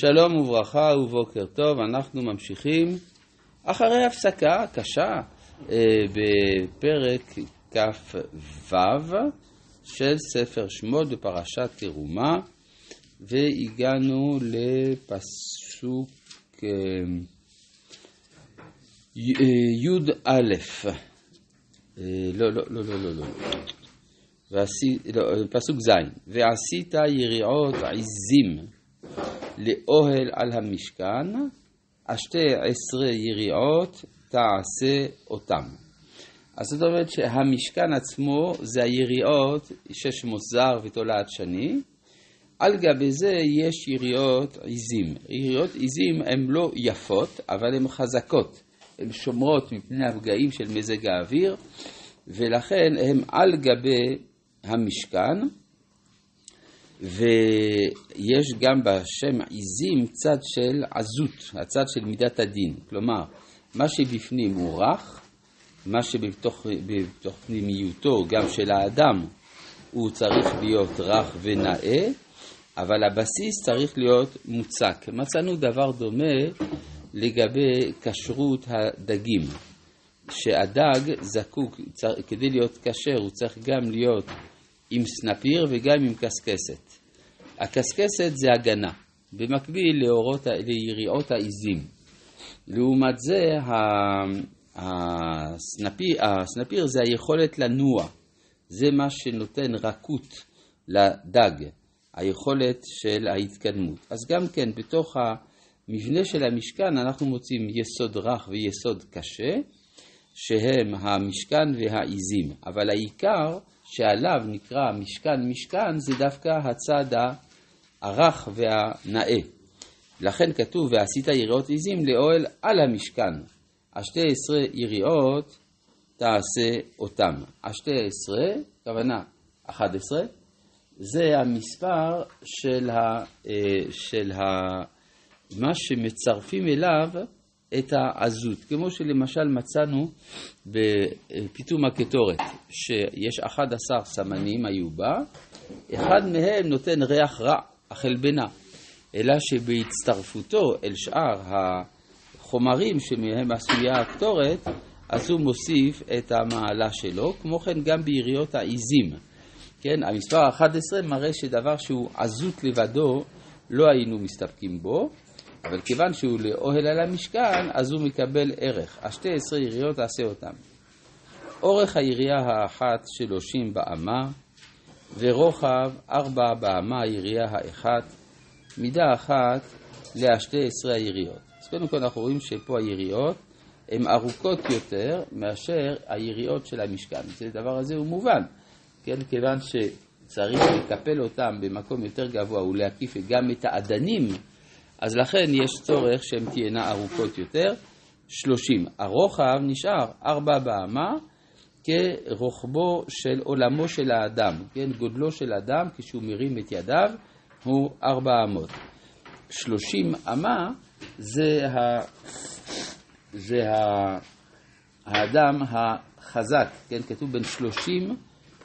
שלום וברכה ובוקר טוב, אנחנו ממשיכים אחרי הפסקה קשה אה, בפרק כ"ו של ספר שמות בפרשת תרומה והגענו לפסוק אה, י"א לא, לא, לא, לא, לא, לא. ועשי, לא, פסוק ז', ועשית יריעות עזים לאוהל על המשכן, השתי עשרה יריעות תעשה אותם. אז זאת אומרת שהמשכן עצמו זה היריעות שש מוזר ותולעת שני, על גבי זה יש יריעות עיזים. יריעות עיזים הן לא יפות, אבל הן חזקות. הן שומרות מפני הפגעים של מזג האוויר, ולכן הן על גבי המשכן, ויש גם בשם עיזים צד של עזות, הצד של מידת הדין. כלומר, מה שבפנים הוא רך, מה שבתוך פנימיותו, גם של האדם, הוא צריך להיות רך ונאה, אבל הבסיס צריך להיות מוצק. מצאנו דבר דומה לגבי כשרות הדגים, שהדג זקוק, כדי להיות כשר הוא צריך גם להיות עם סנפיר וגם עם קשקשת. הקשקשת זה הגנה, במקביל לאורות, ליריעות העיזים. לעומת זה, הסנפיר, הסנפיר זה היכולת לנוע, זה מה שנותן רכות לדג, היכולת של ההתקדמות. אז גם כן, בתוך המבנה של המשכן אנחנו מוצאים יסוד רך ויסוד קשה, שהם המשכן והעיזים, אבל העיקר שעליו נקרא משכן משכן זה דווקא הצד הרך והנאה. לכן כתוב ועשית יריעות עיזים לאוהל על המשכן. השתי עשרה יריעות תעשה אותם. השתי עשרה, כוונה אחד עשרה, זה המספר של, ה, אה, של ה, מה שמצרפים אליו את העזות, כמו שלמשל מצאנו בפיתום הקטורת, שיש 11 סמנים היו בה, אחד מהם נותן ריח רע, החלבנה, אלא שבהצטרפותו אל שאר החומרים שמהם עשויה הקטורת, אז הוא מוסיף את המעלה שלו, כמו כן גם ביריות העיזים. כן, המספר 11 מראה שדבר שהוא עזות לבדו, לא היינו מסתפקים בו, אבל כיוון שהוא לאוהל על המשכן, אז הוא מקבל ערך. השתי עשרה יריות תעשה אותם. אורך הירייה האחת שלושים באמה, ורוחב ארבע באמה הירייה האחת, מידה אחת להשתי עשרה היריות. אז קודם כל אנחנו רואים שפה היריות הן ארוכות יותר מאשר היריות של המשכן. הדבר הזה הוא מובן, כן? כיוון שצריך לקפל אותם במקום יותר גבוה ולהקיף גם את האדנים אז לכן יש צורך שהן תהיינה ארוכות יותר, 30. הרוחב נשאר 4 באמה כרוחבו של עולמו של האדם, כן, גודלו של אדם כשהוא מרים את ידיו הוא 4 אמות. 30 אמה זה, ה... זה ה... האדם החזק, כן, כתוב בין 30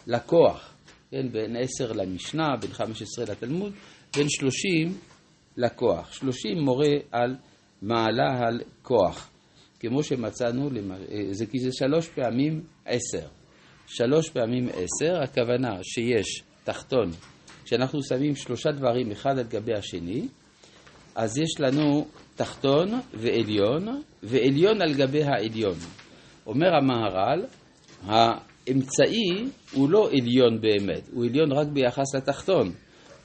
לכוח, כן, בין 10 למשנה, בין 15 לתלמוד, בין 30 לכוח. שלושים מורה על מעלה על כוח. כמו שמצאנו, אה, זה כי זה שלוש פעמים עשר. שלוש פעמים עשר, הכוונה שיש תחתון, כשאנחנו שמים שלושה דברים אחד על גבי השני, אז יש לנו תחתון ועליון, ועליון על גבי העליון. אומר המהר"ל, האמצעי הוא לא עליון באמת, הוא עליון רק ביחס לתחתון.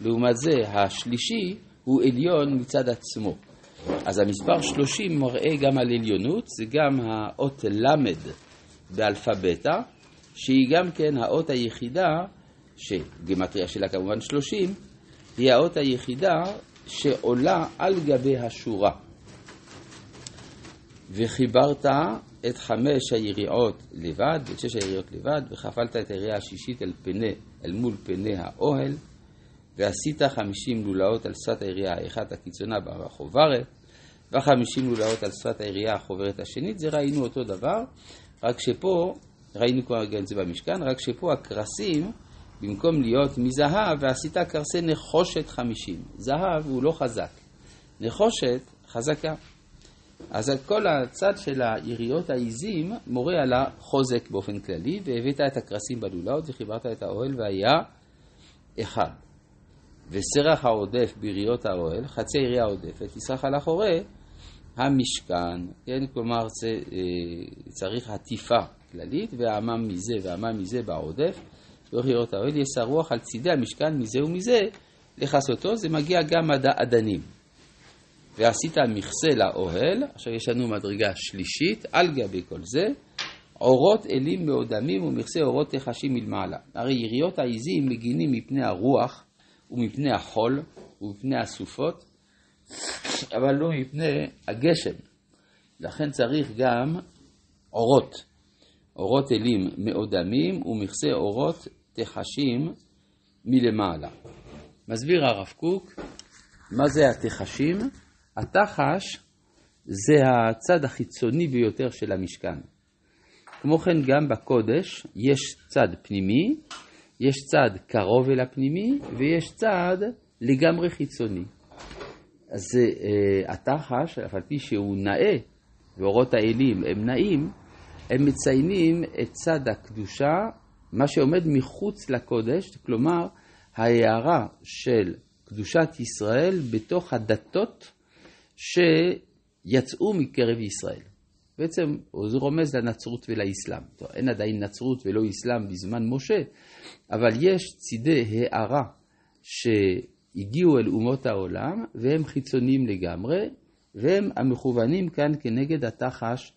לעומת זה, השלישי הוא עליון מצד עצמו. אז המספר 30 מראה גם על עליונות, זה גם האות ל' באלפביתה, שהיא גם כן האות היחידה, שגימטריה שלה כמובן 30, היא האות היחידה שעולה על גבי השורה. וחיברת את חמש היריעות לבד, את שש היריעות לבד, וכפלת את היריעה השישית אל, פני, אל מול פני האוהל, ועשית חמישים לולאות על שפת היריעה האחת הקיצונה בחוברת, וחמישים לולאות על שפת היריעה החוברת השנית, זה ראינו אותו דבר, רק שפה, ראינו כבר גם את זה במשכן, רק שפה הקרסים, במקום להיות מזהב, ועשית קרסי נחושת חמישים. זהב הוא לא חזק, נחושת חזקה. אז כל הצד של היריות העיזים מורה על החוזק באופן כללי, והבאת את הקרסים בלולאות וחיברת את האוהל והיה אחד. וסרח העודף ביריות האוהל, חצי ירייה עודפת, יסרח על אחורי המשכן, כן? כלומר אה, צריך עטיפה כללית, והעמם מזה והעמם מזה בעודף, ביריות האוהל יסע רוח על צידי המשכן מזה ומזה לכסותו, זה מגיע גם עד האדנים. ועשית מכסה לאוהל, עכשיו יש לנו מדרגה שלישית, על גבי כל זה, אורות אלים מאודמים ומכסה אורות תחשים מלמעלה. הרי יריות העיזים מגינים מפני הרוח ומפני החול ומפני הסופות, אבל לא מפני הגשם. לכן צריך גם אורות, אורות אלים מאודמים ומכסה אורות תחשים מלמעלה. מסביר הרב קוק מה זה התחשים. התחש זה הצד החיצוני ביותר של המשכן. כמו כן גם בקודש יש צד פנימי, יש צד קרוב אל הפנימי ויש צד לגמרי חיצוני. אז uh, התחש, אף על פי שהוא נאה, ואורות האלים הם נאים, הם מציינים את צד הקדושה, מה שעומד מחוץ לקודש, כלומר ההערה של קדושת ישראל בתוך הדתות שיצאו מקרב ישראל. בעצם זה רומז לנצרות ולאסלאם. טוב, אין עדיין נצרות ולא אסלאם בזמן משה, אבל יש צידי הערה שהגיעו אל אומות העולם והם חיצוניים לגמרי, והם המכוונים כאן כנגד התחש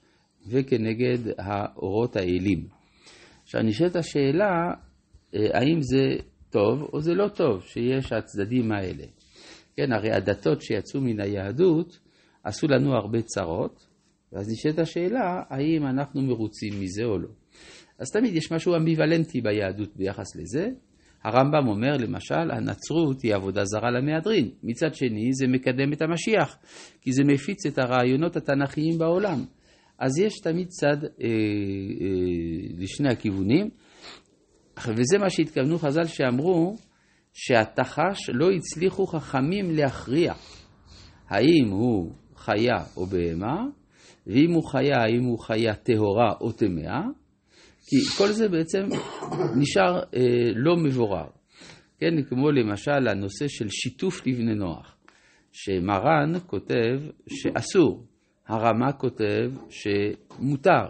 וכנגד האורות האלים. עכשיו נשאלת השאלה, אה, האם זה טוב או זה לא טוב שיש הצדדים האלה. כן, הרי הדתות שיצאו מן היהדות עשו לנו הרבה צרות, ואז נשאלת השאלה, האם אנחנו מרוצים מזה או לא. אז תמיד יש משהו אמביוולנטי ביהדות ביחס לזה. הרמב"ם אומר, למשל, הנצרות היא עבודה זרה למהדרין. מצד שני, זה מקדם את המשיח, כי זה מפיץ את הרעיונות התנ"כיים בעולם. אז יש תמיד צד אה, אה, לשני הכיוונים, וזה מה שהתכוונו חז"ל שאמרו, שהתחש לא הצליחו חכמים להכריע האם הוא חיה או בהמה, ואם הוא חיה, האם הוא חיה טהורה או טמאה, כי כל זה בעצם נשאר אה, לא מבורר. כן, כמו למשל הנושא של שיתוף לבני נוח, שמרן כותב שאסור, הרמה כותב שמותר.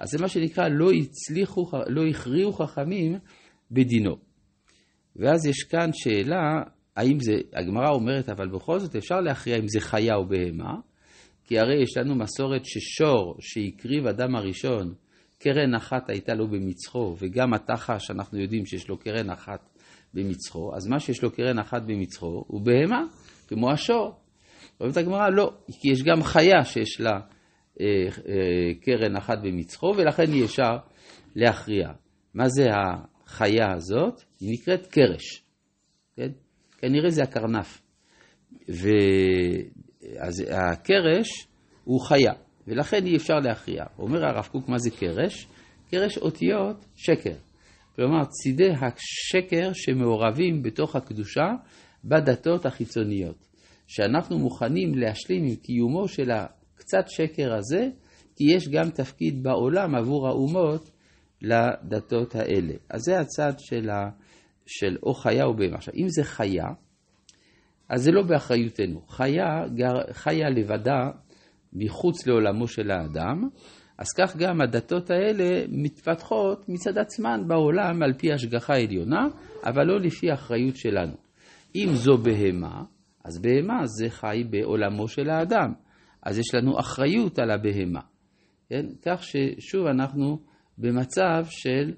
אז זה מה שנקרא לא הצליחו, לא הכריעו חכמים בדינו. ואז יש כאן שאלה, האם זה, הגמרא אומרת, אבל בכל זאת אפשר להכריע אם זה חיה או בהמה, כי הרי יש לנו מסורת ששור שהקריב אדם הראשון, קרן אחת הייתה לו במצחו, וגם התחש, אנחנו יודעים שיש לו קרן אחת במצחו, אז מה שיש לו קרן אחת במצחו הוא בהמה, כמו השור. אומרת הגמרא, לא, כי יש גם חיה שיש לה אה, אה, קרן אחת במצחו, ולכן אי אפשר להכריע. מה זה החיה הזאת? היא נקראת קרש. כן? כנראה זה הקרנף. אז הקרש הוא חיה, ולכן אי אפשר להכריע. אומר הרב קוק, מה זה קרש? קרש אותיות שקר. כלומר, צידי השקר שמעורבים בתוך הקדושה בדתות החיצוניות. שאנחנו מוכנים להשלים עם קיומו של הקצת שקר הזה, כי יש גם תפקיד בעולם עבור האומות לדתות האלה. אז זה הצד של, ה, של או חיה או בהמה. עכשיו, אם זה חיה, אז זה לא באחריותנו. חיה גר, חיה לבדה מחוץ לעולמו של האדם, אז כך גם הדתות האלה מתפתחות מצד עצמן בעולם על פי השגחה עליונה, אבל לא לפי אחריות שלנו. אם זו בהמה, אז בהמה זה חי בעולמו של האדם, אז יש לנו אחריות על הבהמה. כן? כך ששוב אנחנו במצב של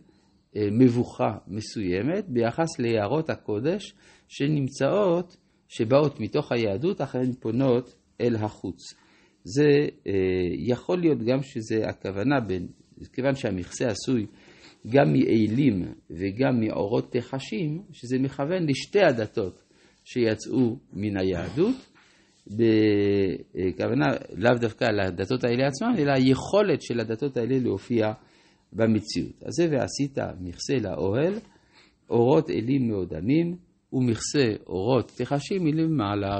אה, מבוכה מסוימת ביחס ליערות הקודש שנמצאות, שבאות מתוך היהדות, אך הן פונות אל החוץ. זה אה, יכול להיות גם שזה הכוונה, בין, כיוון שהמכסה עשוי גם מאלים וגם מאורות תחשים, שזה מכוון לשתי הדתות שיצאו מן היהדות, בכוונה לאו דווקא לדתות האלה עצמן, אלא היכולת של הדתות האלה להופיע במציאות. אז זה ועשית מכסה לאוהל, אורות אלים מאודמים, ומכסה אורות תחשים מלמעלה.